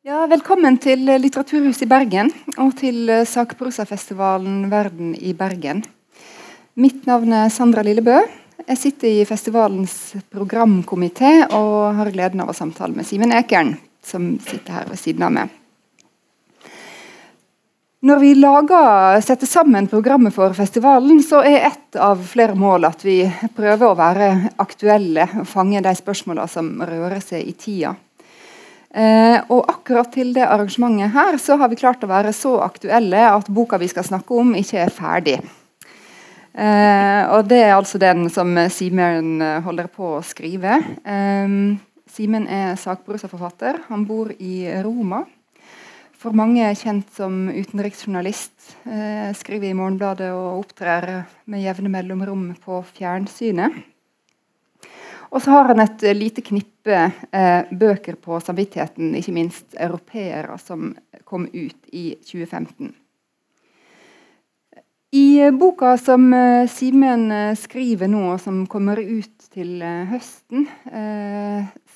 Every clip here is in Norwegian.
Ja, velkommen til Litteraturhuset i Bergen og til sakprosafestivalen Verden i Bergen. Mitt navn er Sandra Lillebø. Jeg sitter i festivalens programkomité og har gleden av å samtale med Simen Ekern, som sitter her ved siden av meg. Når vi lager, setter sammen programmet for festivalen, så er ett av flere mål at vi prøver å være aktuelle og fange de spørsmålene som rører seg i tida. Eh, og akkurat til det arrangementet her så har vi klart å være så aktuelle at boka vi skal snakke om, ikke er ferdig. Eh, og det er altså den som Simen holder på å skrive. Eh, Simen er sakprosaforfatter. Han bor i Roma. For mange er kjent som utenriksjournalist. Eh, skriver i Morgenbladet og opptrer med jevne mellomrom på fjernsynet. Og så har han et uh, lite knippe eh, bøker på samvittigheten, ikke minst europeere, som kom ut i 2015. I uh, boka som Simen skriver nå, og som kommer ut til høsten,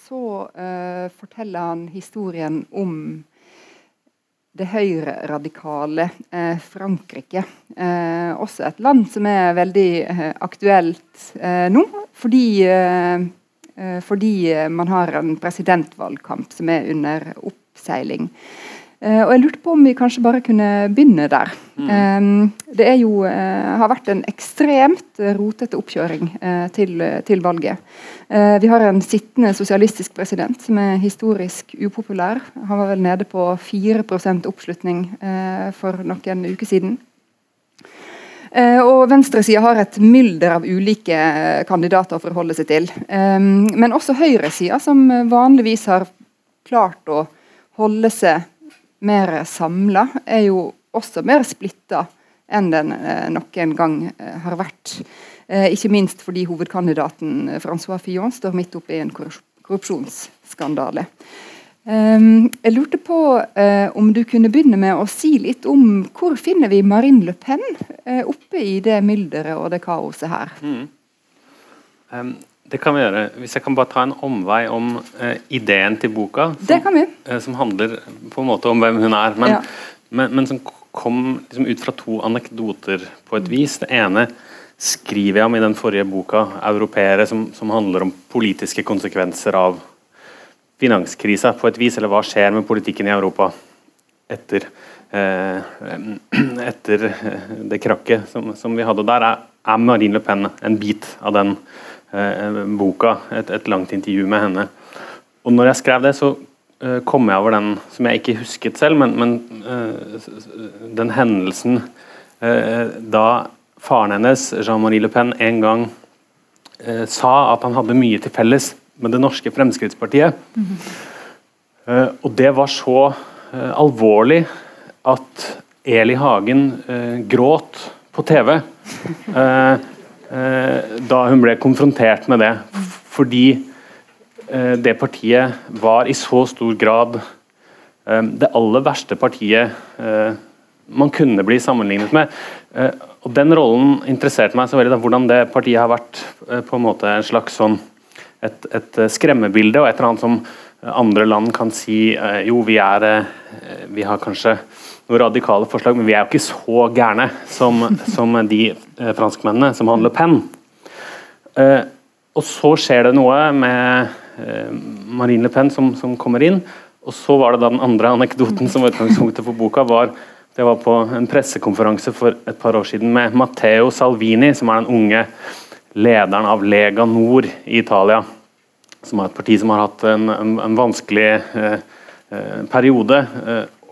så forteller han historien om det høyreradikale eh, Frankrike. Eh, også et land som er veldig eh, aktuelt eh, nå, fordi, eh, eh, fordi, man har en presidentvalgkamp som er under oppseiling. Og Jeg lurte på om vi kanskje bare kunne begynne der. Mm. det jo, har vært en ekstremt rotete oppkjøring til, til valget. Eh, vi har en sittende sosialistisk president som er historisk upopulær. Han var vel nede på 4 oppslutning eh, for noen uker siden. Eh, og Venstresida har et mylder av ulike kandidater å forholde seg til. men også høyresida, som vanligvis har klart å holde seg mer samla, er jo også mer splitta enn den noen gang har vært. Eh, ikke minst fordi hovedkandidaten eh, Francois Fillon står midt oppe i en korrupsjonsskandale. Um, jeg lurte på om du kunne begynne med å si litt om hvor finner vi Marine Le Pen oppe i det mylderet og det kaoset her? Mm. Um, det kan vi gjøre. Hvis jeg kan bare ta en omvei om uh, ideen til boka. Som, som, handler på en måte om hvem hun er, men, ja. men, men som kom liksom, ut fra to anekdoter på et vis. Det ene skriver jeg om i den forrige boka, 'Europeere', som, som, handler om politiske konsekvenser av finanskrisa på et vis, eller hva skjer med politikken i Europa etter, eh, etter det krakket som, som, vi hadde. Der er, er, Marine Le Pen en bit av den eh, boka, et, et, langt intervju med henne. Og når jeg skrev det, så eh, kom jeg over den som jeg ikke husket selv, men, men eh, den hendelsen eh, da faren hennes, Jean-Marie Le Pen, en gang eh, sa at han hadde mye til felles med det norske Fremskrittspartiet. Mm -hmm. eh, og det var så eh, alvorlig at Eli Hagen eh, gråt på TV eh, eh, da hun ble konfrontert med det. Fordi det partiet var i så stor grad det aller verste partiet man kunne bli sammenlignet med. Og Den rollen interesserte meg så veldig, da, hvordan det partiet har vært eh, på en måte en slags sånn et, et, eh, skremmebilde, og et eller annet som andre land kan si eh, jo, vi er vi har kanskje noen radikale forslag, men vi er jo ikke så gærne som, som de franskmennene som har Le Pen. og så skjer det noe med Marine Le Pen som, som kommer inn, og så var det da den andre anekdoten som var utgangspunktet for boka, var det var på en pressekonferanse for et par år siden med Matteo Salvini, som er den unge lederen av Lega Nord i Italia. Som er et parti som har hatt en, en, en vanskelig eh, eh, periode.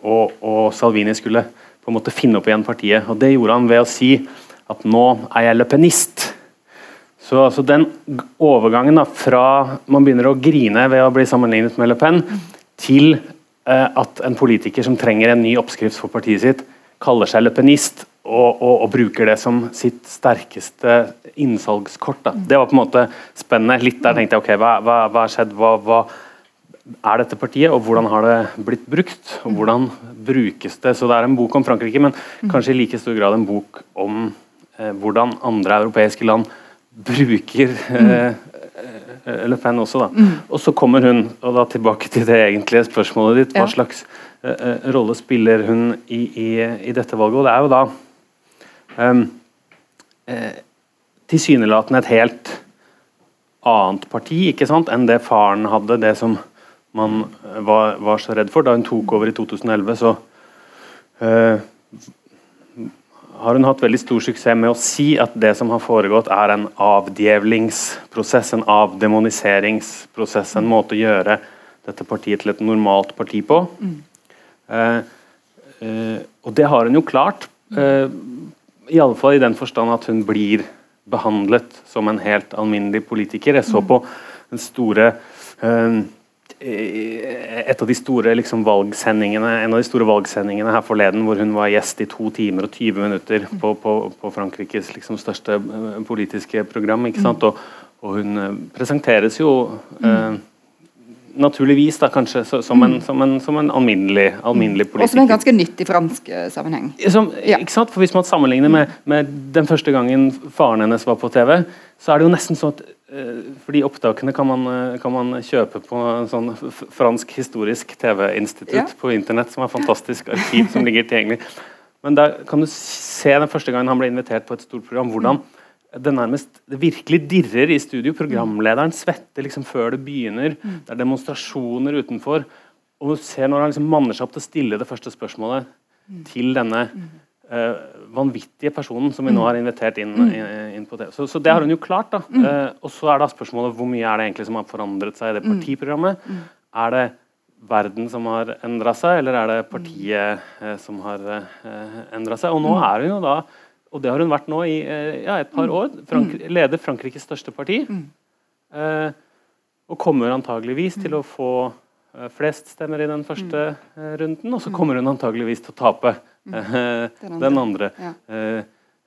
Og, og, Salvini skulle på en måte finne opp igjen partiet. og Det gjorde han ved å si at nå er jeg løpenist. Så altså den overgangen da, fra man begynner å grine ved å bli sammenlignet med Le Pen, til Eh, at en politiker som trenger en ny oppskrift for partiet sitt, kaller seg løpenist og, og, og bruker det som sitt sterkeste innsalgskort. Da. Det var på en måte spennende. Litt der tenkte jeg ok, hva har skjedd? Hva, hva, er dette partiet, og hvordan har det blitt brukt? og Hvordan brukes det? Så det er en bok om Frankrike, men kanskje i like stor grad en bok om eh, hvordan andre europeiske land bruker eh, uh, Le Pen også. da. Mm. Og så kommer hun, og da tilbake til det egentlige spørsmålet ditt, hva ja. slags eh, rolle spiller hun i, i, i, dette valget? Og det er jo da um, tilsynelatende et helt annet parti ikke sant, enn det faren hadde, det som man var, var så redd for. Da hun tok over i 2011, så har hun hatt veldig stor suksess med å si at det som har foregått, er en avdjevlingsprosess, en avdemoniseringsprosess. En måte å gjøre dette partiet til et normalt parti på. Mm. Uh, uh, og det har hun jo klart. uh, fall i den forstand at hun blir behandlet som en helt alminnelig politiker. Jeg så mm. på den store eh, et av de store liksom, valgsendingene en av de store valgsendingene her forleden hvor hun var gjest i to timer og 20 minutter på, på, på Frankrikes liksom, største uh, politiske program. ikke sant? Og, og hun uh, presenteres jo eh, naturligvis da kanskje som, en, som, en, som, en, alminnelig, alminnelig politiker. Og som en ganske nyttig fransk sammenheng. Som, ja. ikke sant? For Hvis man sammenligner med, med den første gangen faren hennes var på TV, så er det jo nesten sånn at Eh, fordi opptakene kan man, eh, kan man, kjøpe på en sånn fransk historisk TV-institutt ja. på internett, som er fantastisk arkiv som ligger tilgjengelig. Men der kan du se den første gangen han ble invitert på et stort program, hvordan det nærmest det virkelig dirrer i studio. Programlederen svetter liksom før det begynner. Mm. Det er demonstrasjoner utenfor. Og du ser når han liksom manner seg opp til å stille det første spørsmålet mm. til denne mm uh, vanvittige personen som vi nå mm. har invitert inn, mm. inn, på TV. Så, så, det har hun jo klart. da. Uh, og så er da spørsmålet hvor mye er det egentlig som har forandret seg i det partiprogrammet. Er det verden som har endra seg, eller er det partiet uh, som har uh, endra seg? Og nå er hun jo da, og det har hun vært nå i ja, et par år, Frank leder Frankrikes største parti. og kommer antageligvis til å få flest stemmer i den første runden, og så kommer hun antageligvis til å tape Mm. Den andre. Eh,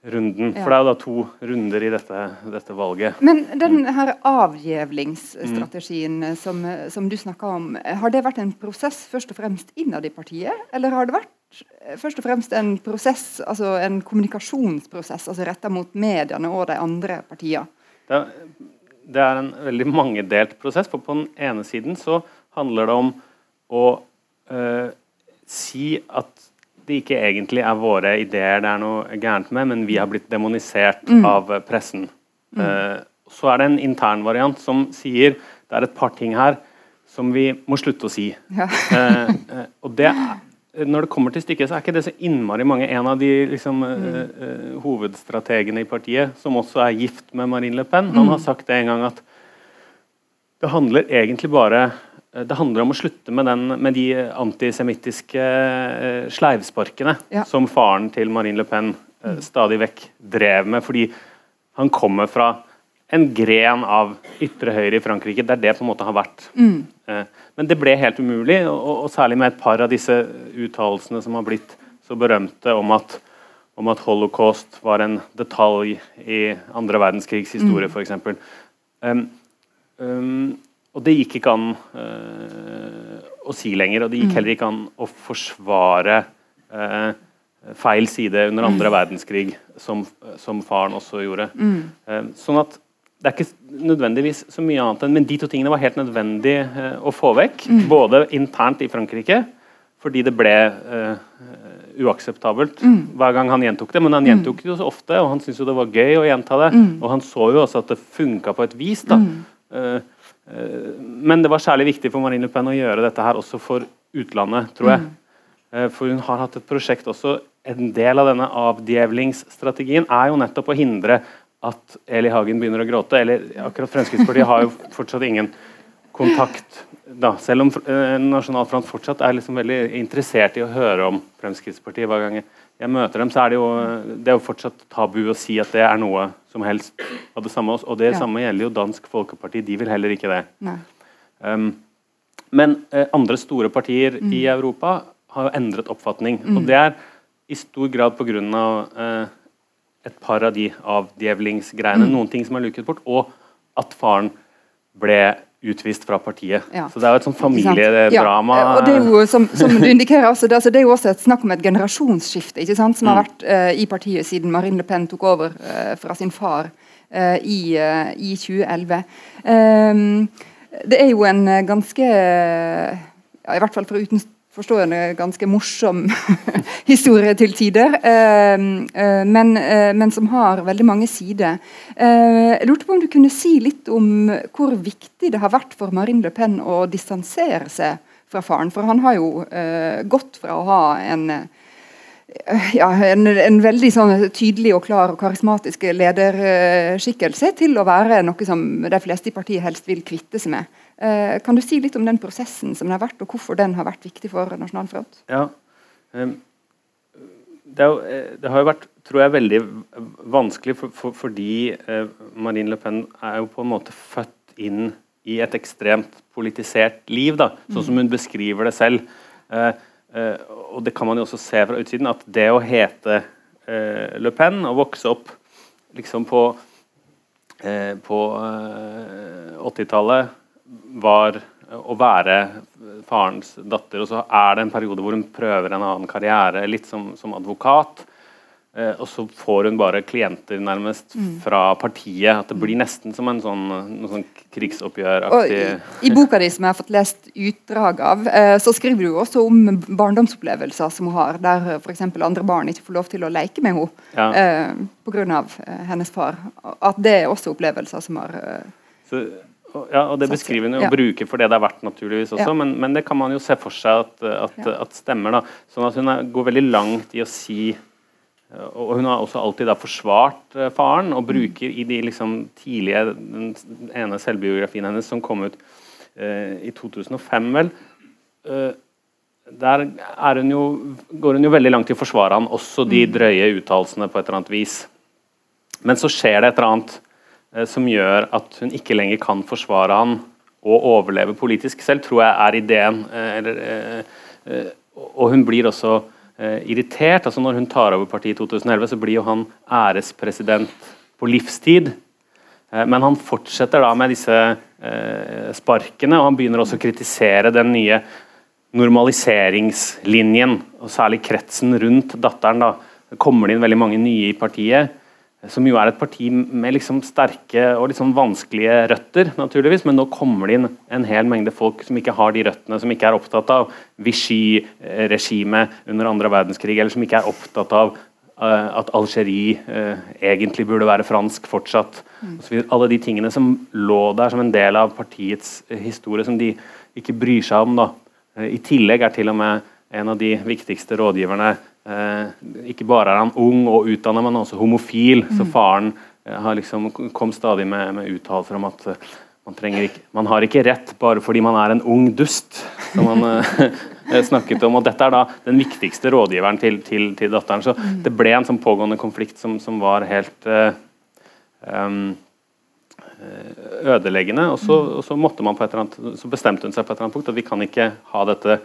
runden. For det er jo da to runder i dette, dette valget. Men den mm. her avgjevlingsstrategien mm. som, som, du snakka om, har det vært en prosess først og fremst innad i partiet, eller har det vært først og fremst en prosess, altså en kommunikasjonsprosess altså retta mot mediene og de andre partiene? Det, det er en veldig mangedelt prosess. for På den ene siden så handler det om å øh, si at det ikke egentlig er våre ideer det er noe gærent med, men vi har blitt demonisert mm. av pressen. Mm. Uh, så er det en intern variant som sier det er et par ting her som vi må slutte å si. Ja. uh, uh, og det når det kommer til stykket, så er ikke det så innmari mange. En av de liksom, mm. hovedstrategene i partiet, som også er gift med Marine Le Pen, han mm. har sagt det en gang at det handler egentlig bare Eh, det handler om å slutte med, den, med de antisemittiske uh, sleivsparkene ja. som faren til Marine Le Pen uh, stadig vekk drev med, fordi han kommer fra en gren av ytre høyre i Frankrike, der det på en måte har vært. Mm. Men det ble helt umulig, og, og, særlig med et par av disse uttalelsene som har blitt så berømte om at, om at holocaust var en detalj i andre verdenskrigs historie, mm. f.eks. Um, um, og det gikk ikke an uh, å si lenger, og det gikk mm. heller ikke an å forsvare uh, feil side under andre mm. verdenskrig, som, som, faren også gjorde. Mm. Uh, sånn at det er ikke nødvendigvis så mye annet enn Men de to tingene var helt nødvendig å få vekk. Mm. Både internt i Frankrike, fordi det ble uakseptabelt mm. hver gang han gjentok det. Men han gjentok det jo så ofte, og han syntes jo det var gøy å gjenta det. Og han så jo også at det funka på et vis. da. Uh, Eh, men det var særlig viktig for Marine Le Pen å gjøre dette her også for utlandet, tror jeg. Mm. Eh, for hun har hatt et prosjekt også En del av denne avdjevlingsstrategien er jo nettopp å hindre at Eli Hagen begynner å gråte. Eller akkurat Fremskrittspartiet har jo fortsatt ingen kontakt. Da, selv om eh, Nasjonal Front fortsatt er liksom veldig interessert i å høre om Fremskrittspartiet hver gang jeg møter dem, så er det jo, det er jo fortsatt tabu å si at det er noe som helst av det samme. Og det ja. samme gjelder jo Dansk Folkeparti. De vil heller ikke det. Um, men eh, andre store partier mm. i Europa har jo endret oppfatning. Mm. Og det er i stor grad pga. Eh, et par av de avdjevlingsgreiene. Mm. Noen ting som er luket bort, og at faren ble utvist fra partiet. Ja. Så det er jo et sånt familiedrama. Ja. Og det er jo, som, som du indikerer, altså, det, altså, det, er jo også et snakk om et generasjonsskifte ikke sant, som mm. har vært uh, i partiet siden Marine Le Pen tok over uh, fra sin far uh, i, i, 2011. Um, det er jo en ganske ja, I hvert fall fra en ganske morsom historie til tider, uh, men, men, som har veldig mange sider. jeg lurte på om du kunne si litt om hvor viktig det har vært for Marine Le Pen å distansere seg fra faren. For han har jo gått fra å ha en ja, en, en, veldig sånn tydelig og klar og karismatisk lederskikkelse til å være noe som de fleste i partiet helst vil kvitte seg med. Eh, kan du si litt om den prosessen som den har vært, og hvorfor den har vært viktig for Nasjonal Front? Ja, um, det, jo, eh, det, har jo vært tror jeg, veldig vanskelig for, for, fordi uh, Marine Le Pen er jo på en måte født inn i et ekstremt politisert liv, da, sånn som hun beskriver det selv. Og det kan man jo også se fra utsiden, at det å hete Le Pen og vokse opp liksom på, på 80-tallet var å være farens datter, og så er det en periode hvor hun prøver en annen karriere, litt som, som advokat. Eh, og så får hun bare klienter nærmest mm. fra partiet. At det blir nesten som en sånn, sånn krigsoppgjøraktig i, I boka di som jeg har fått lest utdrag av, eh, så skriver du også om barndomsopplevelser som hun har, der f.eks. andre barn ikke får lov til å leke med henne ja. eh, pga. Eh, hennes far. At det er også opplevelser som har eh, så, ja, og Det beskriver hun jo ja. bruke for det det er verdt, naturligvis også, men, men, det kan man jo se for seg at, at, at stemmer. da, sånn at Hun er, går veldig langt i å si og Hun har også alltid da forsvart uh, faren, og bruker i de liksom, tidlige den ene selvbiografien hennes som kom ut uh, i 2005, vel uh, Der hun jo, går hun jo veldig langt i å forsvare han, også de mm. drøye uttalelsene på et eller annet vis. Men så skjer det et eller annet som gjør at hun ikke lenger kan forsvare han og overleve politisk selv, tror jeg er ideen. Eller, og hun blir også eh, irritert. altså Når hun tar over partiet i 2011, så blir jo han ærespresident på livstid. Eh, men han fortsetter da med disse eh, sparkene, og han begynner også å kritisere den nye normaliseringslinjen, og særlig kretsen rundt datteren. da. Kommer det inn veldig mange nye i partiet som jo er et parti med liksom sterke og liksom vanskelige røtter, naturligvis, men nå kommer det inn en hel mengde folk som ikke har de røttene, som ikke er opptatt av Vichy-regimet under andre verdenskrig, eller som ikke er opptatt av uh, at Algerie uh, egentlig burde være fransk fortsatt. Mm. Alle de tingene som lå der som en del av partiets historie, som de ikke bryr seg om. da. I tillegg er til og med en av de viktigste rådgiverne Eh, ikke bare er han ung og utdannet, men også homofil. Mm. Så faren eh, har liksom, kom stadig med, med uttalelser om at eh, man, ikke, man, har ikke rett bare fordi man er en ung dust. Som han snakket om, og Dette er da den viktigste rådgiveren til, til, til datteren. Så mm. det ble en sånn pågående konflikt som, som var helt um, ødeleggende. Og så, og så, måtte man på et eller annet, så bestemte hun seg på et eller annet punkt at vi kan ikke ha dette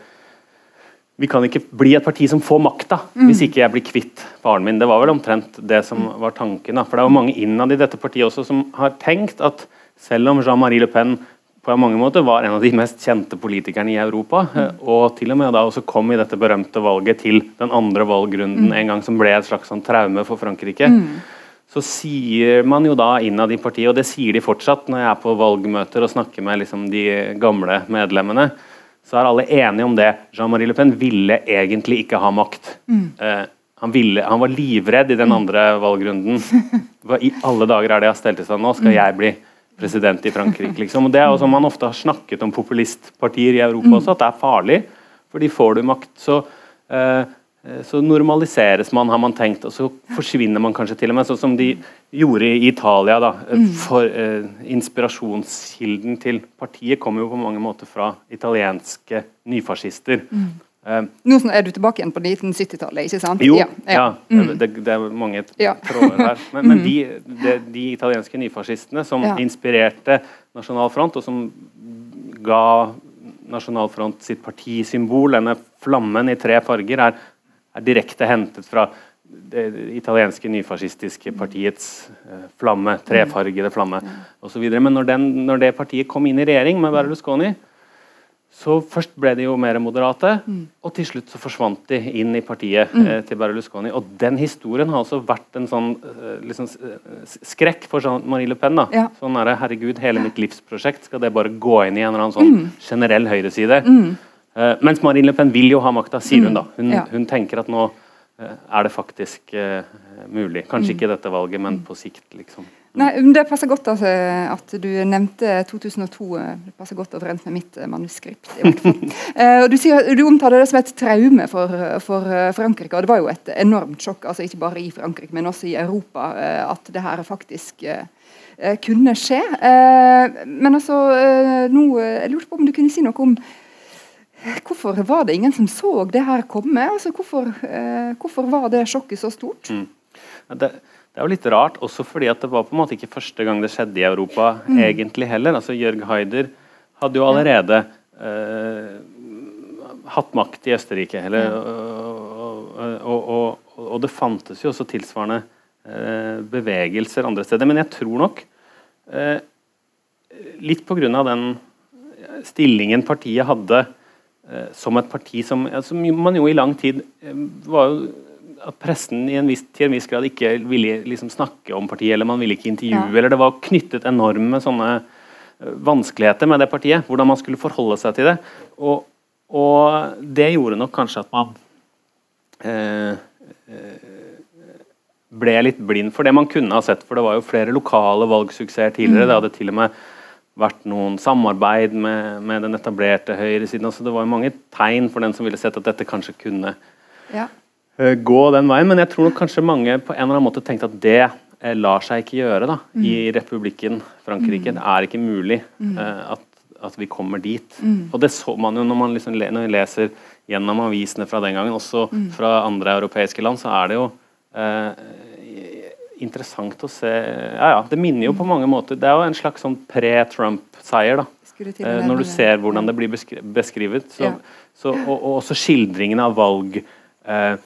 vi kan ikke bli et parti som får makta mm. hvis ikke jeg blir kvitt faren min. Det var vel omtrent det som mm. var tanken. Da. For det er jo mange innad i dette partiet også som har tenkt at selv om Jean-Marie Le Pen på mange måter var en av de mest kjente politikerne i Europa, mm. Eh, og til og med da også kom i dette berømte valget til den andre valgrunden mm. en gang som ble et slags sånn traume for Frankrike, mm. så sier man jo da innad i partiet, og det sier de fortsatt når jeg er på valgmøter og snakker med liksom de gamle medlemmene, så er alle enige om det. Jean-Marie Le Pen ville egentlig ikke ha makt. Mm. Eh, han, ville, han, var livredd i den mm. andre valgrunden. Hva i alle dager er det jeg har stelt i seg nå? Skal mm. jeg bli president i Frankrike? Liksom? Og Det er også Man ofte har snakket om populistpartier i Europa mm. også, at det er farlig. Fordi får du makt, så Eh, så normaliseres man, har man tenkt, og så forsvinner man kanskje til og med, sånn som de gjorde i Italia. da, eh, mm. for eh, Inspirasjonskilden til partiet kommer jo på mange måter fra italienske nyfascister. Mm. Eh, Nå er du tilbake igjen på 1970-tallet, ikke sant? Jo, ja. ja. Mm. Det, det, er mange ja. tråder der. Men, men mm. de, de, de, italienske nyfascistene som inspirerte Nasjonal Front, og som ga Nasjonal Front sitt partisymbol, denne flammen i tre farger, er er direkte hentet fra det italienske nyfascistiske partiets eh, flamme, trefargede flamme osv. Men når, den, når, det partiet kom inn i regjering med Berlusconi, så først ble de jo mer moderate, mm. og til slutt så forsvant de inn i partiet mm. eh, til Berlusconi. Og den historien har også vært en sånn eh, liksom, skrekk for Marie Le Pen. da. Ja. Sånn det, Herregud, hele mitt livsprosjekt, skal det bare gå inn i en eller annen sånn mm. generell høyreside? Mm. Eh, mens Marine Le Pen vil jo ha makta, sier hun mm. da. Hun, ja. hun, tenker at nå eh, er det faktisk eh, mulig. Kanskje ikke dette valget, men på sikt, liksom. Nei, Det passer godt altså, at du nevnte 2002. Det passer godt overens med mitt manuskript. uh, du, sier, du, omtaler det som et traume for, for, Frankrike. og Det var jo et enormt sjokk, altså ikke bare i Frankrike, men også i Europa, uh, at det her faktisk uh, kunne skje. men altså, nå, jeg lurte på om du kunne si noe om Hvorfor var det ingen som så det her komme? Altså, hvorfor, hvorfor var det sjokket så stort? Mm. Det, det er jo litt rart, også fordi at det var på en måte ikke første gang det skjedde i Europa mm. egentlig heller. Altså Jørg Haider hadde jo allerede eh, hatt makt i Østerrike. Eller, og, og, og, og, det fantes jo også tilsvarende eh, bevegelser andre steder. Men jeg tror nok, eh, litt pga. den stillingen partiet hadde eh, som et parti som, som man jo i lang tid eh, var jo at pressen en viss, til en viss grad ikke ville liksom snakke om partiet, eller man ville ikke intervjue, ja. eller det var knyttet enorme sånne eh, vanskeligheter med det partiet. Hvordan man skulle forholde seg til det. Og, og det gjorde nok kanskje at man eh, eh, ble litt blind for det man kunne ha sett. For det var jo flere lokale valgsuksesser tidligere. Mm. Det hadde til og med vært noen samarbeid med, med den etablerte høyresiden. Altså det var mange tegn for den som ville sett at dette kanskje kunne ja. uh, gå den veien. Men jeg tror nok kanskje mange på en eller annen måte tenkte at det uh, lar seg ikke gjøre da, mm. i republikken Frankrike. Mm. Det er ikke mulig uh, at, at, vi kommer dit. Mm. Og det så man jo når man liksom når man, leser gjennom avisene fra den gangen, også mm. fra andre europeiske land, så er det jo interessant å se ja, ja, Det minner jo på mange måter Det er jo en slags sånn pre-Trump-seier. da Eh, Når du ser hvordan det blir beskrevet. Så, ja. så, og, og, også skildringene av valg. eh,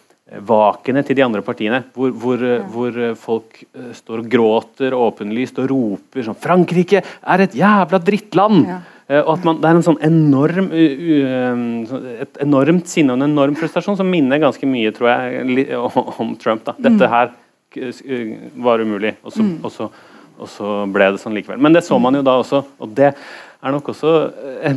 til de andre partiene, hvor, hvor, ja. hvor, folk eh, står og gråter åpenlyst og roper sånn 'Frankrike er et jævla drittland!' Ja. Uh, og at man, Det er en sånn enorm uh, et enormt sinne og en enorm frustrasjon som minner ganske mye tror jeg, om Trump. da. Dette mm. her var umulig, og så, mm. og, så, og så, ble det sånn likevel. Men det så man jo da også, og det er nok også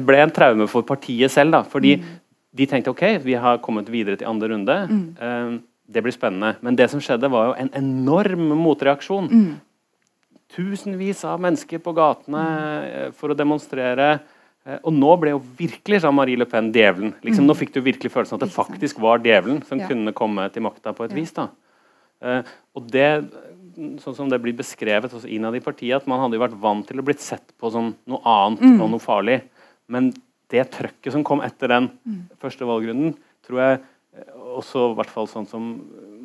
ble en traume for partiet selv. da, fordi mm de tenkte ok, vi har kommet videre til andre runde. Mm. Uh, det blir spennende. Men det som skjedde, var jo en enorm motreaksjon. Mm. Tusenvis av mennesker på gatene uh, for å demonstrere. Og nå ble jo virkelig Jean-Marie Le Pen djevelen. Liksom, mm. Nå fikk du virkelig følelsen at det faktisk var djevelen som ja. kunne komme til makta på et ja. vis. da. Og det sånn som det blir beskrevet også innad i partiet, at man hadde jo vært vant til å blitt sett på som noe annet mm. og noe farlig. Men det trøkket som kom etter den mm. første valgrunden, tror jeg eh, også i hvert fall sånn som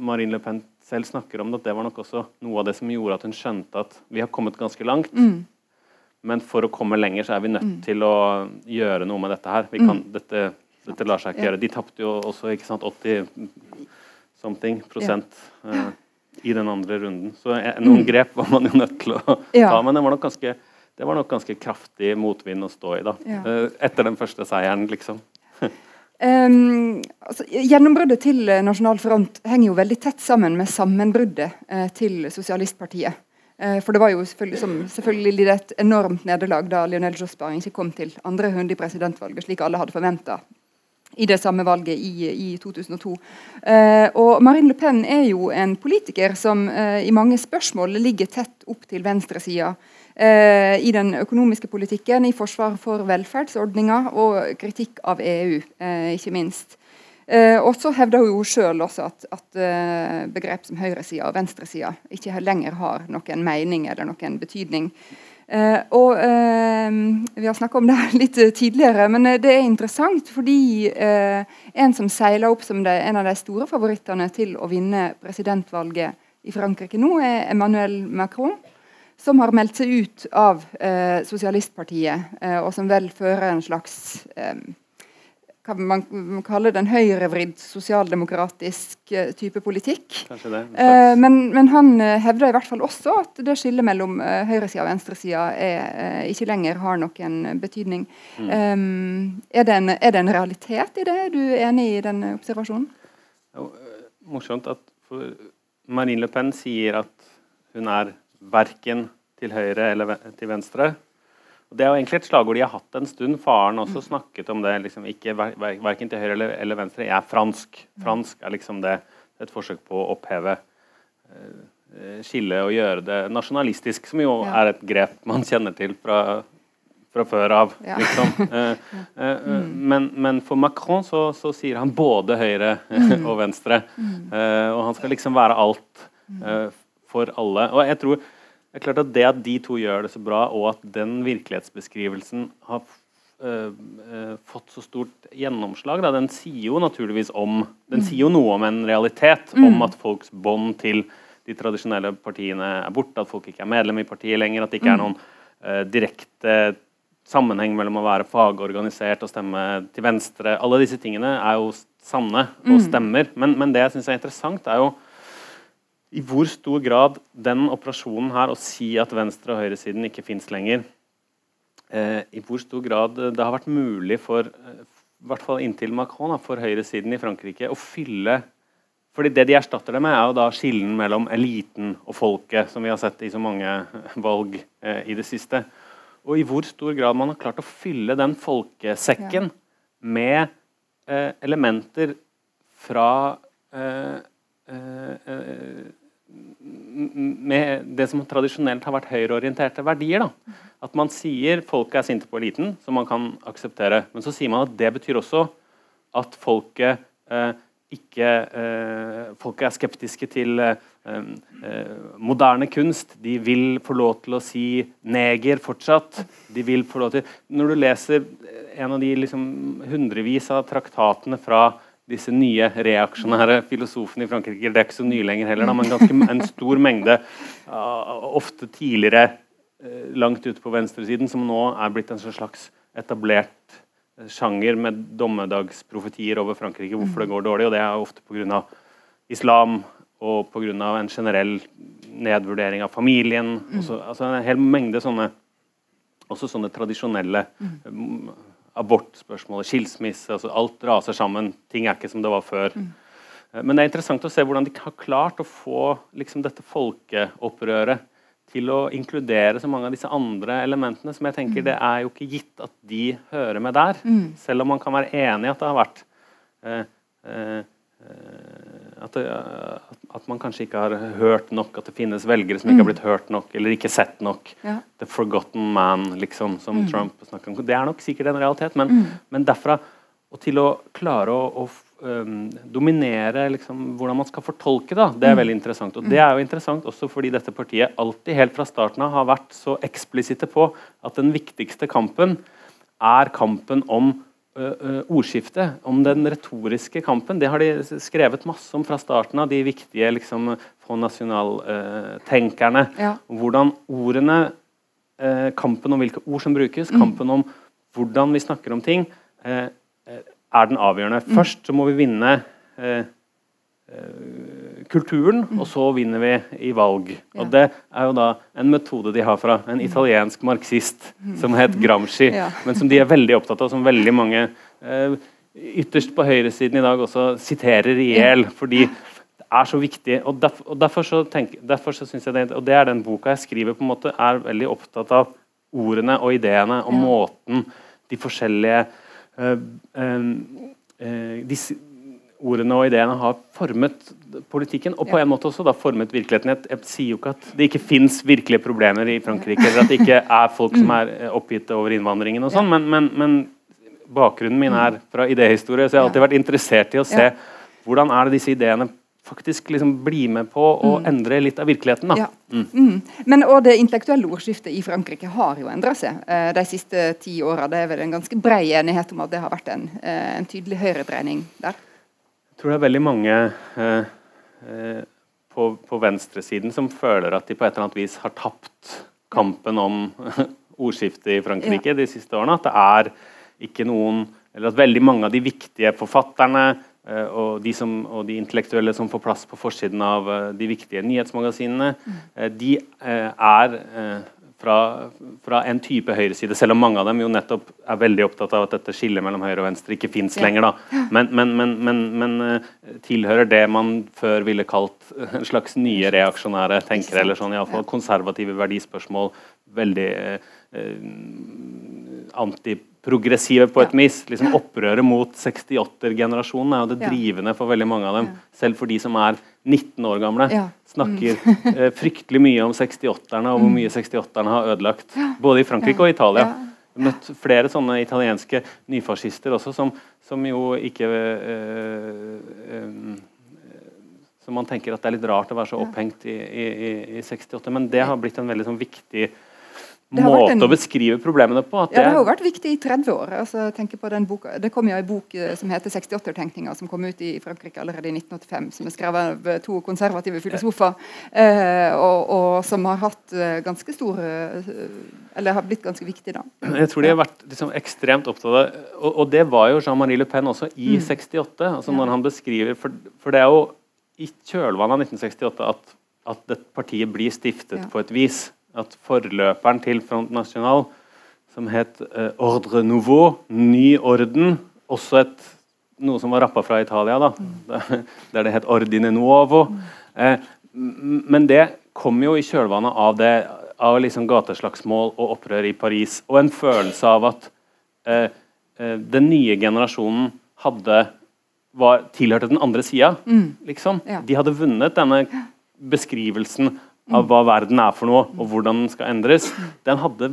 Marine Le Pen selv snakker om det, at det var nok også noe av det som gjorde at hun skjønte at vi har kommet ganske langt. Mm. Men for å komme lenger så er vi nødt mm. til å gjøre noe med dette her. Kan, mm. dette, dette, lar seg ikke ja. gjøre. De tapte jo også ikke sant, 80 something prosent ja. uh, i den andre runden. Så eh, noen mm. grep var man jo nødt til å ta, men det var nok ganske det var nok ganske kraftig motvind å stå i da. Ja. Eh, etter den første seieren, liksom. um, altså, gjennombruddet til Nasjonal Front henger jo veldig tett sammen med sammenbruddet uh, til Sosialistpartiet. Uh, for det var jo selvfølgelig, som, selvfølgelig et enormt nederlag da Lionel Jospin ikke kom til andre runde i presidentvalget, slik alle hadde forventa i det samme valget i, i 2002. Eh, og Marine Le Pen er jo en politiker som i mange spørsmål ligger tett opp til venstresida eh, i den økonomiske politikken, i forsvar for velferdsordninger og kritikk av EU, eh, ikke minst. Eh, og så hevder hun jo sjøl også at, at eh, begrep som høyresida og venstresida ikke lenger har noen mening eller noen betydning. Eh, og eh, Vi har snakka om det litt tidligere, men det er interessant fordi en som seiler opp som det, en av de store favorittene til å vinne presidentvalget i Frankrike nå, er Emmanuel Macron som har meldt seg ut av eh, Sosialistpartiet, eh, og som vel fører en slags eh, hva man kaller den høyrevridd sosialdemokratisk uh, type politikk. Det, uh, men, men, han uh, hevder i hvert fall også at det skillet mellom høyresida og venstresida ikke lenger har noen betydning. Mm. Um, er, det en, er, det en, realitet i det? Er du enig i den observasjonen? Jo, morsomt at Marine Le Pen sier at hun er verken til høyre eller til venstre. Det er jo egentlig et slagord de har hatt en stund. Faren også snakket om det. Liksom, ikke Verken til høyre eller, eller, venstre. Jeg er fransk. Fransk er liksom det et forsøk på å oppheve uh, skillet og gjøre det nasjonalistisk, som jo ja. er et grep man kjenner til fra, fra før av. Ja. Liksom. Uh, uh, men, men, for Macron så, så, sier han både høyre mm. og venstre. Mm. Eh, og han skal liksom være alt eh, for alle. Og jeg tror det er klart at det at de to gjør det så bra, og at den virkelighetsbeskrivelsen har øh, øh, fått så stort gjennomslag, da, den sier jo naturligvis om Den mm. sier jo noe om en realitet, mm. om at folks bånd til de tradisjonelle partiene er borte, at folk ikke er medlem i partiet lenger, at det ikke er mm. noen øh, direkte sammenheng mellom å være fagorganisert og stemme til venstre. Alle disse tingene er jo sanne og mm. stemmer. Men, men det jeg syns er interessant, er jo i hvor stor grad den operasjonen her, å si at venstre- og høyresiden ikke fins lenger, eh, i hvor stor grad det har vært mulig for eh, i hvert fall inntil Macron, for høyresiden i Frankrike å fylle fordi Det de erstatter det med, er jo da skillen mellom eliten og folket, som vi har sett i så mange valg eh, i det siste. Og i hvor stor grad man har klart å fylle den folkesekken ja. med eh, elementer fra eh, eh, med det som tradisjonelt har vært høyreorienterte verdier. Da. At man sier folket er sinte på eliten, som man kan akseptere. Men så sier man at det betyr også at folket eh, ikke eh, Folket er skeptiske til eh, eh moderne kunst. De vil få lov til å si neger fortsatt. De vil få lov til Når du leser en av de liksom, hundrevis av traktatene fra disse nye reaksjonære filosofene i Frankrike. Det er ikke så nye lenger heller, men ganske en stor mengde, ofte tidligere uh, langt ute på venstresiden, som nå er blitt en slags etablert uh, sjanger med dommedagsprofetier over Frankrike, hvorfor det går dårlig. og Det er ofte pga. islam og pga. en generell nedvurdering av familien. Også, altså En hel mengde sånne også sånne tradisjonelle mm abortspørsmålet, skilsmisse altså Alt raser sammen. Ting er ikke som det var før. Mm. Men det er interessant å se hvordan de har klart å få liksom, dette folkeopprøret til å inkludere så mange av disse andre elementene som jeg tenker mm. det er jo ikke gitt at de hører med der. Mm. Selv om man kan være enig i at det har vært eh, eh, at, det, at, man kanskje ikke har hørt nok, at det finnes velgere som ikke har mm. blitt hørt nok, eller ikke sett nok. Ja. The forgotten man, liksom, som mm. Trump snakker om. Det er nok sikkert en realitet, men, mm. men derfra og til å klare å, å um, dominere liksom, hvordan man skal fortolke da, det er mm. veldig interessant. Og det er jo interessant også fordi dette partiet alltid helt fra starten av har vært så eksplisitte på at den viktigste kampen er kampen om ordskiftet, om den retoriske kampen. Det har de skrevet masse om fra starten av, de viktige liksom, nasjonaltenkerne. Ja. Hvordan ordene Kampen om hvilke ord som brukes, mm. kampen om hvordan vi snakker om ting, er den avgjørende. Mm. Først så må vi vinne kulturen, mm. og så vinner vi i valg. Og Det er jo da en metode de har fra en mm. italiensk marxist mm. som het Gramsci, men som de er veldig opptatt av, som veldig mange eh, ytterst på høyresiden i dag også siterer i hjel. fordi det er så viktig. og Derfor, og derfor så, tenk, derfor så synes jeg det, og det er den boka jeg skriver, på en måte, er veldig opptatt av ordene og ideene og måten de forskjellige eh, eh, uh, disse, ordene og ideene har formet politikken, og på en måte også da formet virkeligheten. Jeg, sier jo ikke at det ikke fins virkelige problemer i Frankrike, eller at det ikke er folk som er eh, oppgitt over innvandringen og sånn, men, men, men, bakgrunnen min er fra idéhistorie, så jeg har alltid vært interessert i å se hvordan er det disse ideene faktisk liksom bli med på å mm. endre litt av virkeligheten. Da. Ja. Mm. Mm. Men og Det intellektuelle ordskiftet i Frankrike har jo endra seg eh, de siste ti åra. Det er vel en ganske brei enighet om at det har vært en, eh, en tydelig høyredreining der? Tror det er veldig mange eh, eh, på, på venstresiden som føler at de på et eller annet vis har tapt kampen om ordskiftet i Frankrike ja. de siste årene. At det er ikke noen eller at veldig mange av de viktige forfatterne eh, og, de som, og, de intellektuelle som får plass på forsiden av uh, de viktige nyhetsmagasinene, uh, de er fra, fra, en type høyreside, selv om mange av dem jo nettopp er veldig opptatt av at dette skillet mellom høyre og venstre ikke fins ja. lenger. da. Men, men, men, men, tilhører det man før ville kalt en slags nye reaksjonære tenkere, eller sånn, iallfall konservative verdispørsmål, veldig eh, antiprogressive på et vis. Liksom Opprøret mot 68-generasjonen er jo det drivende for veldig mange av dem. Selv for de som er 19 år gamle. Snakker mm. eh, fryktelig mye om 68-erne og hvor mm. mye 68-erne har ødelagt. Både i Frankrike og Italia. Møtt flere sånne italienske nyfascister også, som, som jo ikke eh, eh, som man tenker at det er litt rart å være så opphengt i, i, i 68, men det har blitt en veldig sånn viktig måte en, å beskrive problemene på. ja, det har jo vært viktig i 30 år. Altså, på den boka, det kom jo en bok eh, som heter 68-tenkninga, som kom ut i Frankrike allerede i 1985. Som er skrevet av eh, to konservative filosofer, eh, og, og, som har hatt eh, ganske stor Eller har blitt ganske viktig, da. Jeg tror de har vært liksom, ekstremt opptatt av og, og, det var jo Jean-Marie Le Pen også i mm. 68. altså når han beskriver, for, for, det er jo i kjølvannet av 1968 at, at det partiet blir stiftet ja. på et vis at forløperen til Front National, som het uh, Ordre Nouveau, Ny orden, også et, noe som var rappa fra Italia, da, mm. der det het Ordine Nuovo. Mm. Men det kom jo i kjølvannet av det av liksom gateslagsmål og opprør i Paris, og en følelse av at uh, den nye generasjonen hadde var, tilhørte den andre sida. Mm. Liksom. Ja. De hadde vunnet denne beskrivelsen av hva verden er for noe, og hvordan den skal endres, den hadde,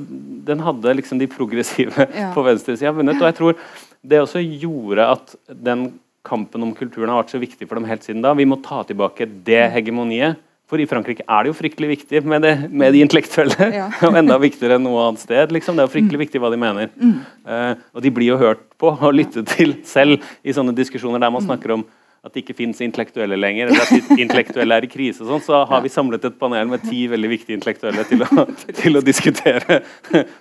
den hadde liksom de progressive ja. på venstresida vunnet. Og jeg tror det også gjorde at den kampen om kulturen har vært så viktig for dem helt siden da. Vi må ta tilbake det hegemoniet. For i Frankrike er det jo fryktelig viktig med, det, med de intellektuelle. Ja. og enda viktigere enn noe annet sted. Liksom. Det er jo fryktelig mm. viktig hva de mener. Mm. Uh, og de blir jo hørt på og lyttet til selv i sånne diskusjoner der man mm. snakker om at det ikke fins intellektuelle lenger, eller at intellektuelle er i krise, sånn, så har vi samlet et panel med ti veldig viktige intellektuelle til å, til å diskutere.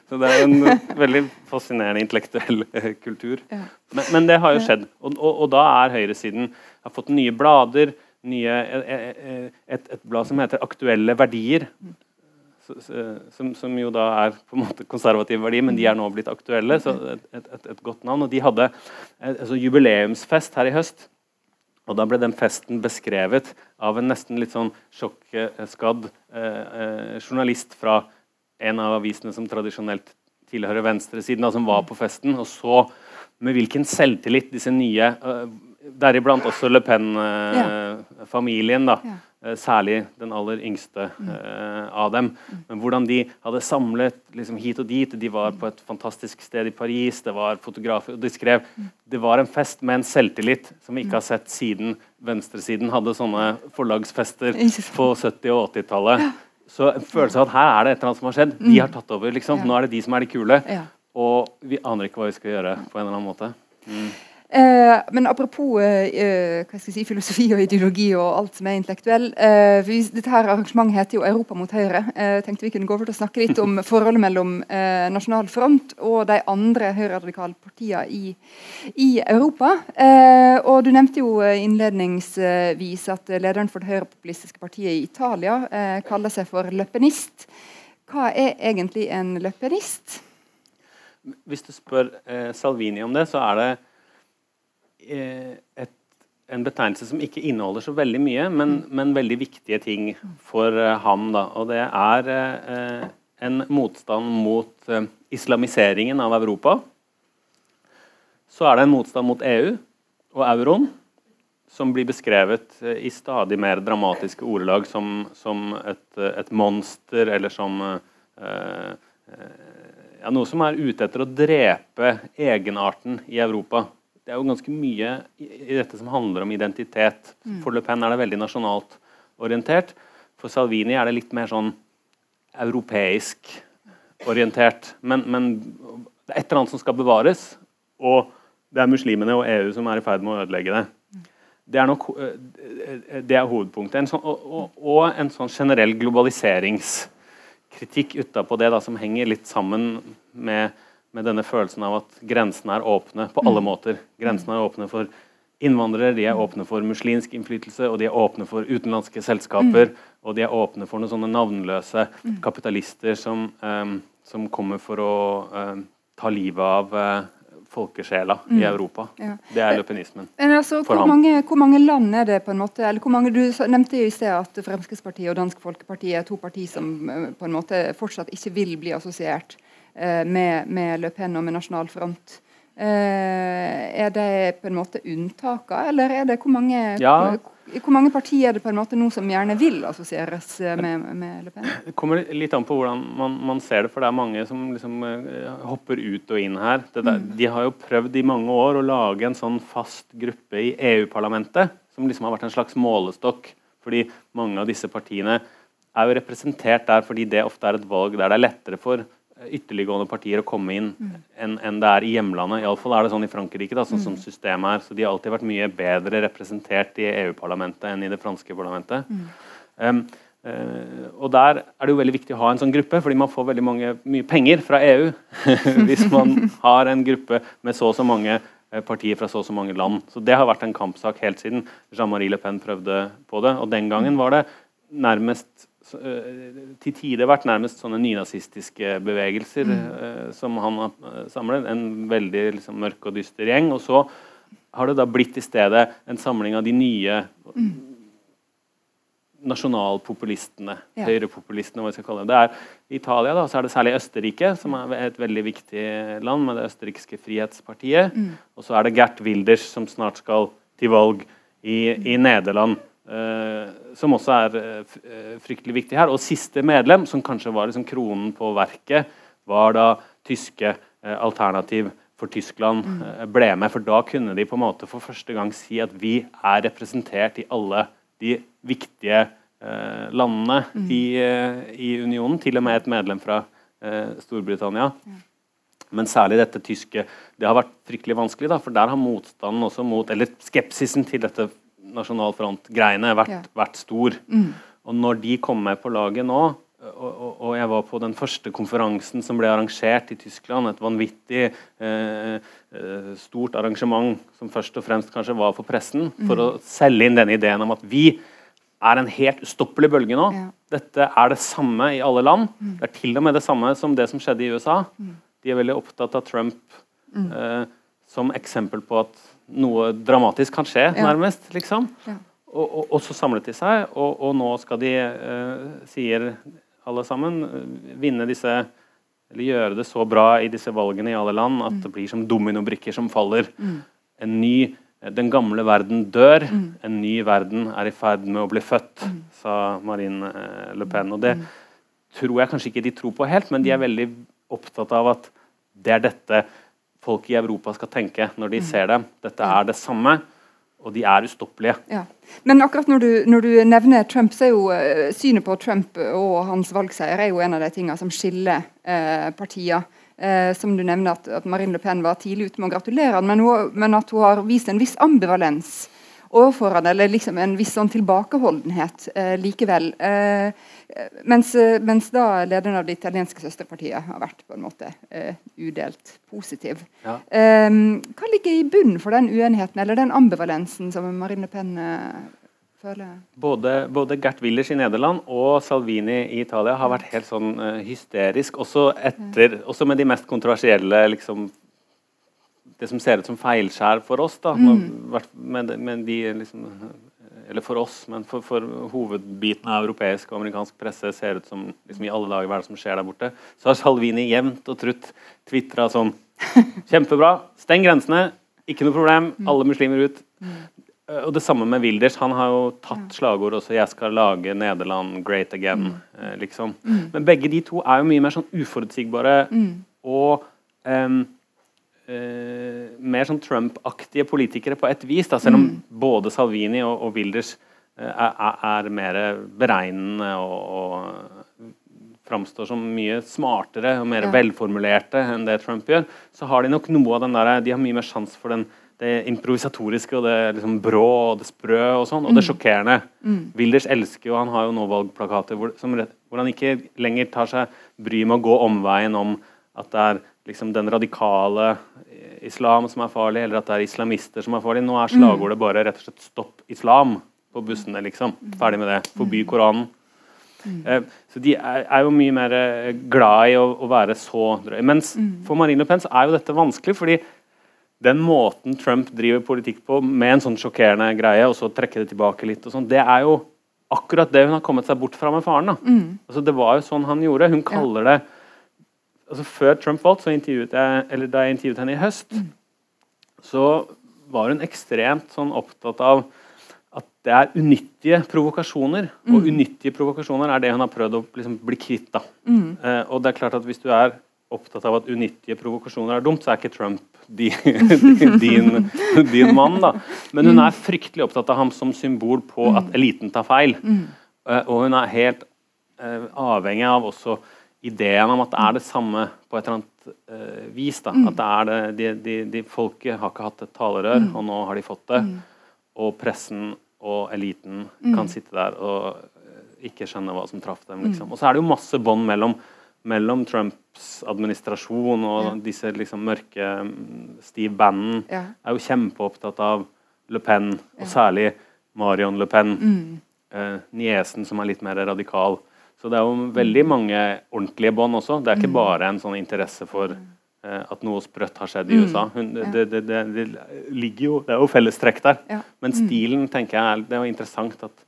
Så det er en veldig fascinerende intellektuell eh, kultur. Men, men, det har jo skjedd. Og, og, og da er høyresiden har fått nye blader, nye, eh, eh, et, et, blad som heter Aktuelle verdier. Som, som, jo da er på en måte konservative verdier, men de er nå blitt aktuelle. så Et, et, et godt navn. Og de hadde altså, jubileumsfest her i høst. Og Da ble den festen beskrevet av en nesten litt sånn sjokkskadd eh, eh, journalist fra en av avisene som tradisjonelt tilhører venstresiden, da, som var på festen, og så med hvilken selvtillit disse nye, eh, deriblant også Le Pen-familien, eh, ja. Eh, særlig den aller yngste uh, av dem. Men hvordan de hadde samlet liksom, hit og dit. De var på et fantastisk sted i Paris, det var fotografer og De skrev det var en fest med en selvtillit som vi ikke har sett siden venstresiden hadde sånne forlagsfester på 70- og 80-tallet. Så en følelse av at her er det et eller annet som har skjedd. De har tatt over. liksom. Nå er det de som er de kule. Og vi aner ikke hva vi skal gjøre på en eller annen måte. Mm. Eh, men apropos eh, eh, si, filosofi og ideologi og alt som er intellektuell. Eh, vi, dette her arrangementet heter jo 'Europa mot Høyre'. Eh, tenkte vi kunne gå over til å snakke litt om forholdet mellom eh, Nasjonal Front og de andre høyreradikale partiene i, i Europa. og Du nevnte jo innledningsvis at lederen for det høyrepopulistiske partiet i Italia kaller seg for løpenist. Hva er egentlig en løpenist? Hvis du spør Salvini om det, så er det Eh, et, en betegnelse som ikke inneholder så veldig mye, men, mm. men veldig viktige ting for uh, ham. Da. Og det er uh, en motstand mot uh, islamiseringen av Europa. Så er det en motstand mot EU og euroen, som blir beskrevet i stadig mer dramatiske ordelag som, som et, et, monster, eller som ja, noe som er ute etter å drepe egenarten i Europa det er jo ganske mye i, dette som handler om identitet. Mm. For Le Pen er det veldig nasjonalt orientert. For Salvini er det litt mer sånn europeisk orientert. Men, men det er et eller annet som skal bevares, og det er muslimene og EU som er i ferd med å ødelegge det. Det er, nok, eh, det er hovedpunktet. En sånn, og, og, og, en sånn generell globaliseringskritikk utapå det, da, som henger litt sammen med med denne følelsen av at grensene er åpne på alle mm. måter. Grensene er åpne for innvandrere, de er mm. åpne for muslimsk innflytelse, og de er åpne for utenlandske selskaper. Mm. Og de er åpne for noen sånne navnløse kapitalister som, um, som kommer for å um, ta livet av uh, folkesjela i Europa. Ja. Det er løpenismen. Altså, hvor, mange, hvor, mange, land er det på en måte eller hvor mange, Du nevnte jo i sted at Fremskrittspartiet og Dansk Folkeparti er to partier som på en måte fortsatt ikke vil bli assosiert med, med Le Pen og med Nasjonal Front. Eh, er det på en måte unntaker, eller er det hvor mange, ja. hvor, hvor mange partier er det på en måte nå som gjerne vil assosieres med, med Le Pen? Det kommer litt an på hvordan man, man, ser det, for det er mange som liksom, hopper ut og inn her. Der, mm. De har jo prøvd i mange år å lage en sånn fast gruppe i EU-parlamentet, som liksom har vært en slags målestokk. Fordi mange av disse partiene er jo representert der fordi det ofte er et valg der det er lettere for ytterliggående partier å komme inn mm. enn en det er i hjemlandet. Iallfall er det sånn i Frankrike, da, sånn mm. som systemet er. Så de har alltid vært mye bedre representert i EU-parlamentet enn i det franske parlamentet. Mm. Um, uh, og der er det jo veldig viktig å ha en sånn gruppe, fordi man får veldig mange, mye penger fra EU hvis man har en gruppe med så og så mange uh, partier fra så og så mange land. Så Det har vært en kampsak helt siden Jean-Marie Le Pen prøvde på det. Og den gangen var det nærmest Eh, til tider vært nærmest sånne nynazistiske bevegelser mm. uh, som han har eh, samlet. En veldig liksom, mørk og dyster gjeng. Og så har det da blitt i stedet en samling av de nye mm. nasjonalpopulistene. Ja. Høyrepopulistene, hva vi skal kalle dem. Det er, I Italia da, så er det særlig Østerrike, som er et veldig viktig land, med det østerrikske frihetspartiet. Mm. Og så er det Gert Wilders, som snart skal til valg i, i Nederland. Uh, som også er uh, fryktelig viktig her. Og siste medlem, som kanskje var liksom kronen på verket, var da tyske alternativ for Tyskland mm. ble med. For da kunne de på en måte for første gang si at vi er representert i alle de viktige landene mm. i, i, unionen. Til og med et medlem fra Storbritannia. Men særlig dette tyske Det har vært fryktelig vanskelig, da, for der har motstanden også mot Eller skepsisen til dette Nasjonal Front-greiene vært, ja. vært, stor. Mm. Og når de kom med på laget nå, og, og, og, jeg var på den første konferansen som ble arrangert i Tyskland, et vanvittig eh, eh, stort arrangement som først og fremst kanskje var for pressen, mm. for å selge inn denne ideen om at vi er en helt ustoppelig bølge nå. Ja. Dette er det samme i alle land. Mm. Det er til og med det samme som det som skjedde i USA. Mm. De er veldig opptatt av Trump mm. eh, som eksempel på at noe dramatisk kan skje, ja. nærmest. liksom. Ja. Og, og, og, så samlet de seg, og, og nå skal de, uh, sier alle sammen, vinne disse Eller gjøre det så bra i disse valgene i alle land at mm. det blir som dominobrikker som faller. Mm. En ny Den gamle verden dør. Mm. En ny verden er i ferd med å bli født, mm. sa Marine uh, Le Pen. Og det mm. tror jeg kanskje ikke de tror på helt, men de er mm. veldig opptatt av at det er dette folk i Europa skal tenke når de mm. ser dem. Dette er det samme, og de er ustoppelige. Ja. Men akkurat når du, når du, nevner Trump, så er jo uh, synet på Trump og hans valgseier er jo en av de tingene som skiller eh, partiene. Eh, som du nevner at, at, Marine Le Pen var tidlig ute med å gratulere men, hun, men at hun har vist en viss ambivalens overfor han, eller liksom en viss sånn tilbakeholdenhet likevel. Eh, mens, mens, da lederen av det italienske søsterpartiet har vært på en måte uh, udelt positiv. Ja. Um, hva ligger i bunnen for den uenigheten eller den ambivalensen som Marine Le Pen uh, føler? Både, både, Gert Willers i Nederland og Salvini i Italia har vært helt sånn uh, hysterisk. Også, etter, også med de mest kontroversielle liksom, det som ser ut som feilskjær for oss. da, mm. med, med, de liksom, eller for oss, men for, for, hovedbiten av europeisk og amerikansk presse ser ut som liksom, i alle dager hva er det som skjer der borte, så har Salvini jevnt og trutt tvitra sånn Kjempebra, steng grensene, ikke noe problem, mm. alle muslimer ut. Eh, og det samme med Wilders. Han har jo tatt slagord også 'Jeg skal lage Nederland great again'. Mm. Eh, liksom. Mm. Men begge de to er jo mye mer sånn uforutsigbare og um, uh, mer sånn Trump-aktige politikere på et vis, da, selv om mm. både Salvini og, og Wilders uh, er, er, mer beregnende og, og framstår som mye smartere og mer ja. velformulerte enn det Trump gjør, så har de nok noe av den der, de har mye mer sjanse for den, det improvisatoriske og det liksom brå og det sprø og sånn, og det mm. sjokkerende. Mm. Wilders elsker jo, han har jo nå valgplakater hvor, som, hvor han ikke lenger tar seg bryet med å gå omveien om at det er liksom den radikale islam som er farlig, eller at det er islamister som er farlig. Nå er slagordet bare rett og slett 'stopp islam' på bussene. liksom. Ferdig med det. Forby Koranen. Mm. så de er, er, jo mye mer eh, glad i å, å være så drøy. Mens for Marine Le Pen så er jo dette vanskelig, fordi den måten Trump driver politikk på, med en sånn sjokkerende greie, og så trekke det tilbake litt, og sånn, det er jo akkurat det hun har kommet seg bort fra med faren. da. Mm. Altså, det var jo sånn han gjorde. Hun kaller det altså Før Trump valgte, så intervjuet jeg, eller da jeg intervjuet henne i høst, mm. så var hun ekstremt sånn opptatt av at det er unyttige provokasjoner. Mm. Og unyttige provokasjoner er det hun har prøvd å liksom, bli kvitt. da. Mm. Eh, og det er klart at Hvis du er opptatt av at unyttige provokasjoner er dumt, så er ikke Trump din, din, din mann. da. Men hun mm. er fryktelig opptatt av ham som symbol på at mm. eliten tar feil. Uh, og hun er helt eh, avhengig av også ideen om at det er det samme på et eller annet uh, vis. da. At det er det, de, de, de Folket har ikke hatt et talerør, og nå har de fått det. Og pressen og eliten kan sitte der og ikke skjønne hva som traff dem. liksom. Og så er det jo masse bånd mellom mellom Trumps administrasjon og ja. disse liksom mørke Steve Bannon ja. er jo kjempeopptatt av Le Pen, og ja. særlig Marion Le Pen. Mm. Eh, niesen som er litt mer radikal. Så det er jo veldig mm. mange ordentlige bånd også. Det er ikke mm. bare en sånn interesse for mm. eh, at noe sprøtt har skjedd i. USA. Hun, det, det, det, det, ligger jo, det er jo fellestrekk der. Men stilen tenker jeg er, det er jo interessant at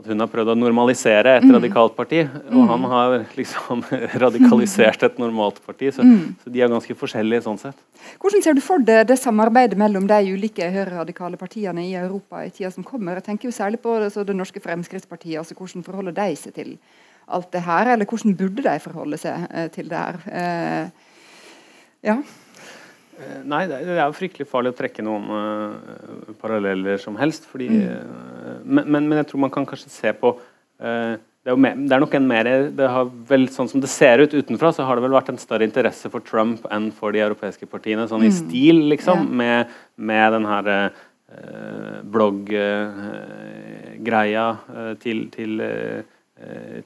at hun har prøvd å normalisere et mm. radikalt parti, og mm. han har liksom radikalisert et normalt parti. Så, mm. så, de er ganske forskjellige sånn sett. Hvordan ser du for deg det samarbeidet mellom de ulike høyreradikale partiene i Europa i tida som kommer? Jeg tenker jo særlig på det, det norske Fremskrittspartiet. altså Hvordan forholder de seg til alt det her, eller hvordan burde de forholde seg eh, til det her? Eh, ja. Eh, nei, det er jo fryktelig farlig å trekke noen uh, paralleller som helst. Fordi, uh, men, men, jeg tror man kan kanskje se på uh, det, er mer, det, er nok en mer det har vel, Sånn som det ser ut utenfra, så har det vel vært en større interesse for Trump enn for de europeiske partiene. Sånn i mm. stil, liksom, ja. med, med den her blogg-greia til, til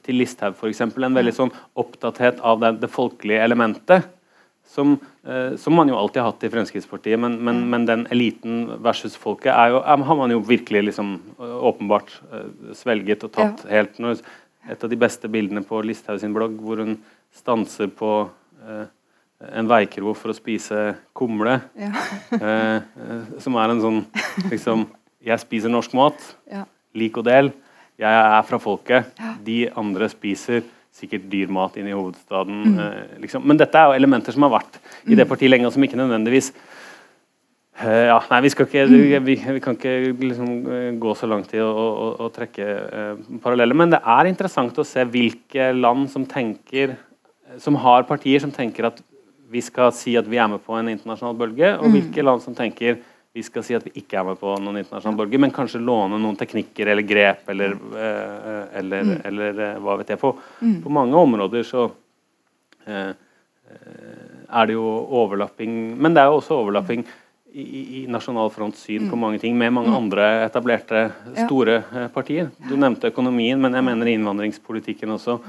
til Listhaug f.eks. En veldig sånn opptatthet av det, det folkelige elementet. Som, eh, som, man jo alltid har hatt i Fremskrittspartiet, men, men, mm. men den eliten versus folket jo, har man jo virkelig liksom, åpenbart uh, svelget og tatt ja. helt når, Et av de beste bildene på Listhaug sin blogg, hvor hun stanser på eh, en veikro for å spise kumle. Ja. eh, som er en sånn liksom Jeg spiser norsk mat. Ja. Lik og del. Jeg er fra folket. De andre spiser sikkert dyr mat inn i hovedstaden. Mm. Eh, liksom. Men dette er jo elementer som har vært i det mm. partiet lenge, og som ikke nødvendigvis eh, ja, nei, vi, ikke, mm. vi, vi, kan ikke liksom, eh, gå så langt i å, å, å trekke eh, paralleller. Men det er interessant å se hvilke land som tenker som har partier som tenker at vi skal si at vi er med på en internasjonal bølge, og mm. hvilke land som tenker vi skal si at vi ikke er med på noen internasjonal borger, men kanskje låne noen teknikker eller grep eller, uh, eller, mm. eller uh, hva vet jeg. På, mm. på mange områder så eh, er det jo overlapping Men det er jo også overlapping i, i Nasjonal Fronts syn mm. på mange ting med mange mm. andre etablerte store ja. partier. Du nevnte økonomien, men jeg mener innvandringspolitikken også.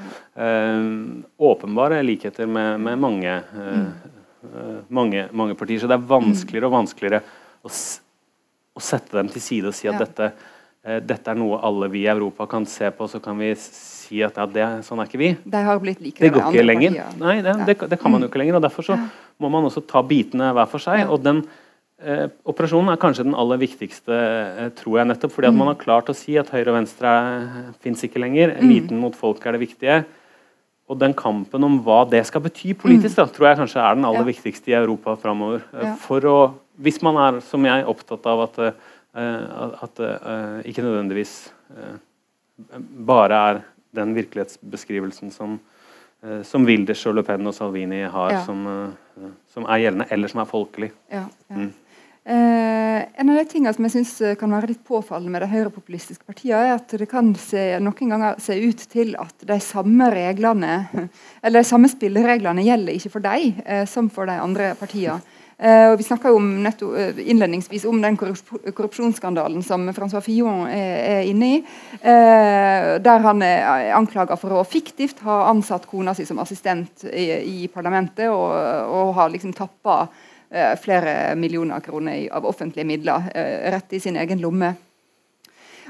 åpenbare likheter med, med mange, eh, mange, mange partier. Så det er vanskeligere og vanskeligere å, å sette dem til side og si at ja. dette, eh, dette, er noe alle vi i Europa kan se på, så kan vi si at ja, det, sånn er ikke vi. De har blitt like det går ikke lenger. Partier. Nei, det, det, det, kan man jo ikke lenger. og Derfor så må man også ta bitene hver for seg. og den Eh, operasjonen er kanskje den aller viktigste, eh, tror jeg, nettopp fordi at man har klart å si at høyre og venstre eh, fins ikke lenger. Eliten mot folk er det viktige. Og den kampen om hva det skal bety politisk, da, tror jeg kanskje er den aller ja. viktigste i Europa framover. Ja. For å hvis man er, som jeg, opptatt av at, uh, at uh, ikke nødvendigvis uh, bare er den virkelighetsbeskrivelsen som, som Wilders og Le Pen og Salvini har, ja. som, som, er gjeldende, eller som er folkelig. Ja, ja. Mm. en av de tingene som jeg synes kan være litt påfallende med de høyrepopulistiske partiene, er at det kan se, noen ganger se ut til at de samme reglene, eller de samme spillereglene gjelder ikke for dem som for de andre partiene. Uh, og Vi snakka uh, innledningsvis om den korrupsjonsskandalen som Francois Fillon er, er inne i. Uh, der han er anklaga for å fiktivt ha ansatt kona si som assistent i, i parlamentet, og, og har liksom tappa flere millioner kroner av offentlige midler rett i sin egen lomme.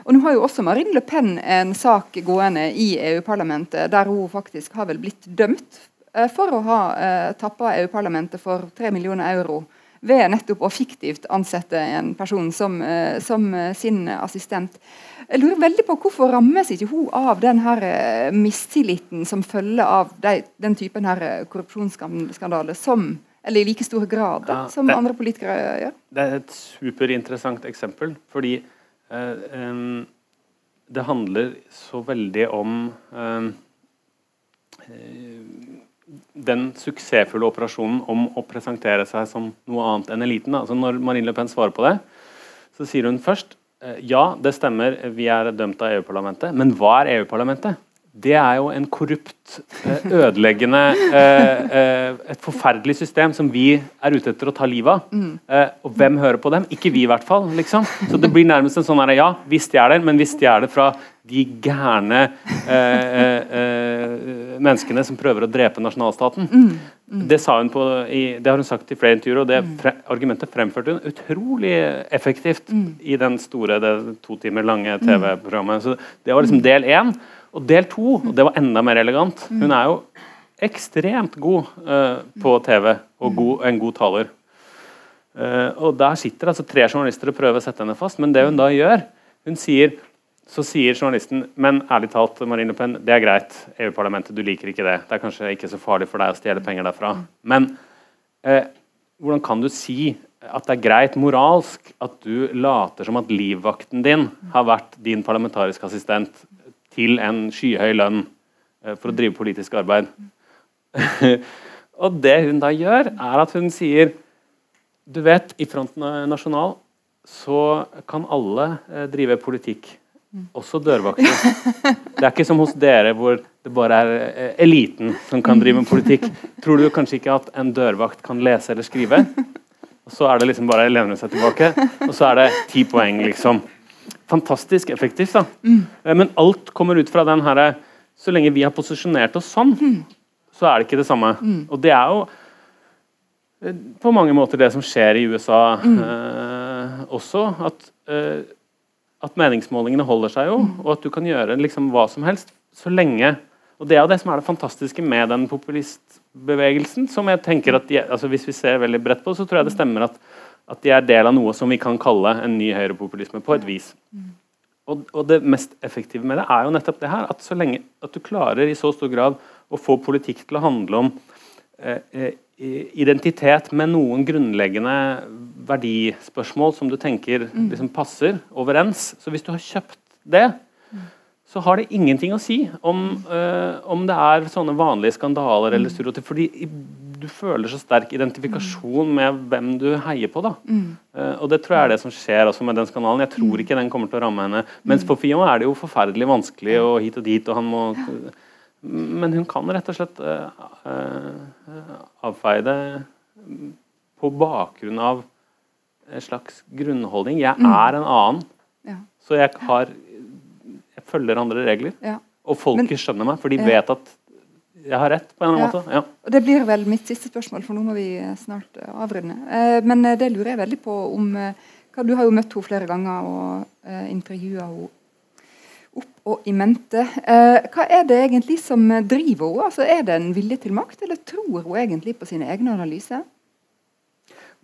Og nå har jo også Marine Le Pen en sak gående i EU-parlamentet der hun faktisk har vel blitt dømt Eh, for å ha eh, tappa EU-parlamentet for 3 millioner euro ved nettopp å fiktivt ansette en person som, eh, som, sin assistent. Jeg lurer veldig på Hvorfor rammes ikke hun av den her eh, mistilliten som følger av de, den typen her korrupsjonsskandaler, som, eller i like stor grad da, som det, andre politikere gjør? Det er et superinteressant eksempel. fordi eh, um, det handler så veldig om um, den suksessfulle operasjonen om å presentere seg som noe annet enn eliten. Altså når Marine Le Pen svarer på det, så sier hun først eh, ja, det stemmer, vi er dømt av EU-parlamentet, men hva er EU-parlamentet? Det er jo en korrupt, eh, ødeleggende eh, Et forferdelig system som vi er ute etter å ta livet av. Mm. Og hvem hører på dem? Ikke vi, i hvert fall. Liksom. Så det blir nærmest en sånn her, ja, vi stjeler, men vi stjeler fra de gærne eh, eh, menneskene som prøver å drepe nasjonalstaten. Mm, mm. Det, på, i, det, har hun sagt i flere intervjuer, og det mm. fre, argumentet fremførte hun utrolig effektivt mm. i den store, det to timer lange mm. TV-programmet. Så Det var liksom del én. Og del to, og det var enda mer elegant. Hun er jo ekstremt god uh, på TV, og god, en god taler. Uh, og Der sitter altså tre journalister og prøver å sette henne fast, men det hun da gjør Hun sier så sier journalisten men ærlig talt, Marine Le Pen, det er greit. EU-parlamentet, du liker ikke det. Det er kanskje ikke så farlig for deg å stjele penger derfra. Men uh, hvordan kan du si at det er greit moralsk at du later som at livvakten din har vært din parlamentariske assistent til en skyhøy lønn eh, for å drive politisk arbeid? og det hun da gjør, er at hun sier Du vet, i Fronten Nasjonal så kan alle eh, drive politikk også dørvakter. Det er ikke som hos dere, hvor det bare er eh, eliten som kan drive med politikk. Tror du kanskje ikke at en dørvakt kan lese eller skrive? Og så er det liksom bare å lene seg tilbake, og så er det ti poeng, liksom. Fantastisk effektivt, da. Mm. men alt kommer ut fra den herre Så lenge vi har posisjonert oss sånn, så er det ikke det samme. Og det er jo eh, på mange måter det som skjer i USA eh, også. At eh, at meningsmålingene holder seg jo, og at du kan gjøre liksom hva som helst så lenge og Det er jo det som er det fantastiske med den populistbevegelsen. som jeg tenker at de, altså Hvis vi ser veldig bredt på det, så tror jeg det stemmer at, at de er del av noe som vi kan kalle en ny høyrepopulisme, på et vis. Og, og, det mest effektive med det er jo nettopp det her, at så lenge at du klarer i så stor grad å få politikk til å handle om eh, eh identitet med noen grunnleggende verdispørsmål som du tenker mm. liksom passer overens. Så hvis du har kjøpt det, så har det ingenting å si om, eh, om det er sånne vanlige skandaler eller mm. stereotyper. Fordi du føler så sterk identifikasjon med hvem du heier på. da. Uh, og det tror jeg er det som skjer også med den skandalen. Jeg tror ikke den kommer til å ramme henne. Mens for Fion er det jo forferdelig vanskelig og hit og dit. og han må... Men hun kan rett og slett uh, uh, avfeie det på bakgrunn av en slags grunnholdning. Jeg mm. er en annen, ja. så jeg, har, jeg følger andre regler. Ja. Og folket skjønner meg, for de vet at jeg har rett. på en eller ja. måte. Ja. Det blir vel mitt siste spørsmål, for nå må vi snart avrunde. Eh, men det lurer jeg veldig på om Du har jo møtt henne flere ganger og intervjua henne opp og i mente. Eh, hva er det egentlig som driver henne? Altså, er det en vilje til makt, eller tror hun egentlig på sine egne analyser?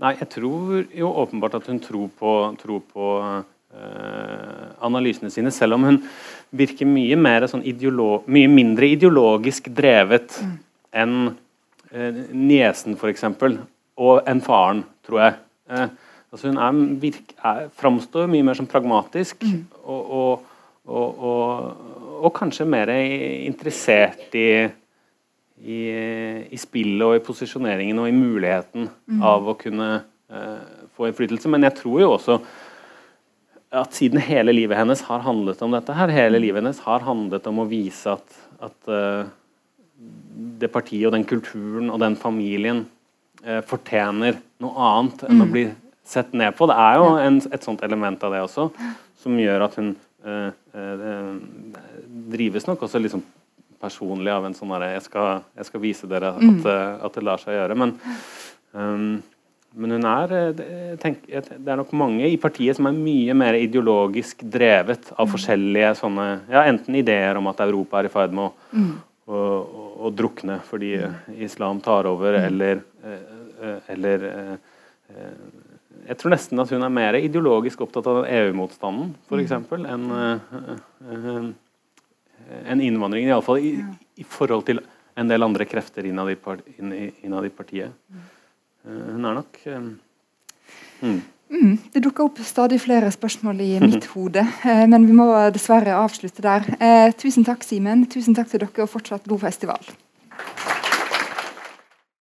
Nei, jeg tror jo åpenbart at hun tror på, tror på uh, analysene sine, selv om hun virker mye, mer sånn mye mindre ideologisk drevet mm. enn eh, niesen, f.eks., og enn faren, tror jeg. Eh, altså hun er, virk, er, framstår mye mer som pragmatisk. Mm. og, og og, og, kanskje mer interessert i, i, i, spillet og i posisjoneringen og i muligheten mm. av å kunne uh, få innflytelse. Men jeg tror jo også at siden hele livet hennes har handlet om dette her, hele livet hennes har handlet om å vise at, at uh, det partiet og den kulturen og den familien fortjener noe annet enn mm. å bli sett ned på. Det er jo en, et sånt element av det også, som gjør at hun drives nok også liksom personlig av en sånn herre jeg, jeg, skal vise dere at, mm. at, det lar seg gjøre. Men, um, men hun er tenk, Det er nok mange i partiet som er mye mer ideologisk drevet av mm. forskjellige sånne ja, Enten ideer om at Europa er i ferd med å, mm. å, å, å drukne fordi islam tar over, mm. eller, eller jeg tror nesten at hun er mer ideologisk opptatt av EU-motstanden, f.eks., mm. enn en innvandringen, iallfall i, i forhold til en del andre krefter innad i, innad i partiet. Mm. hun er nok um, mm. Mm, det dukker opp stadig flere spørsmål i mitt hode, eh, men vi må dessverre avslutte der. Eh, tusen takk, Simen. Tusen takk til dere, og fortsatt god festival.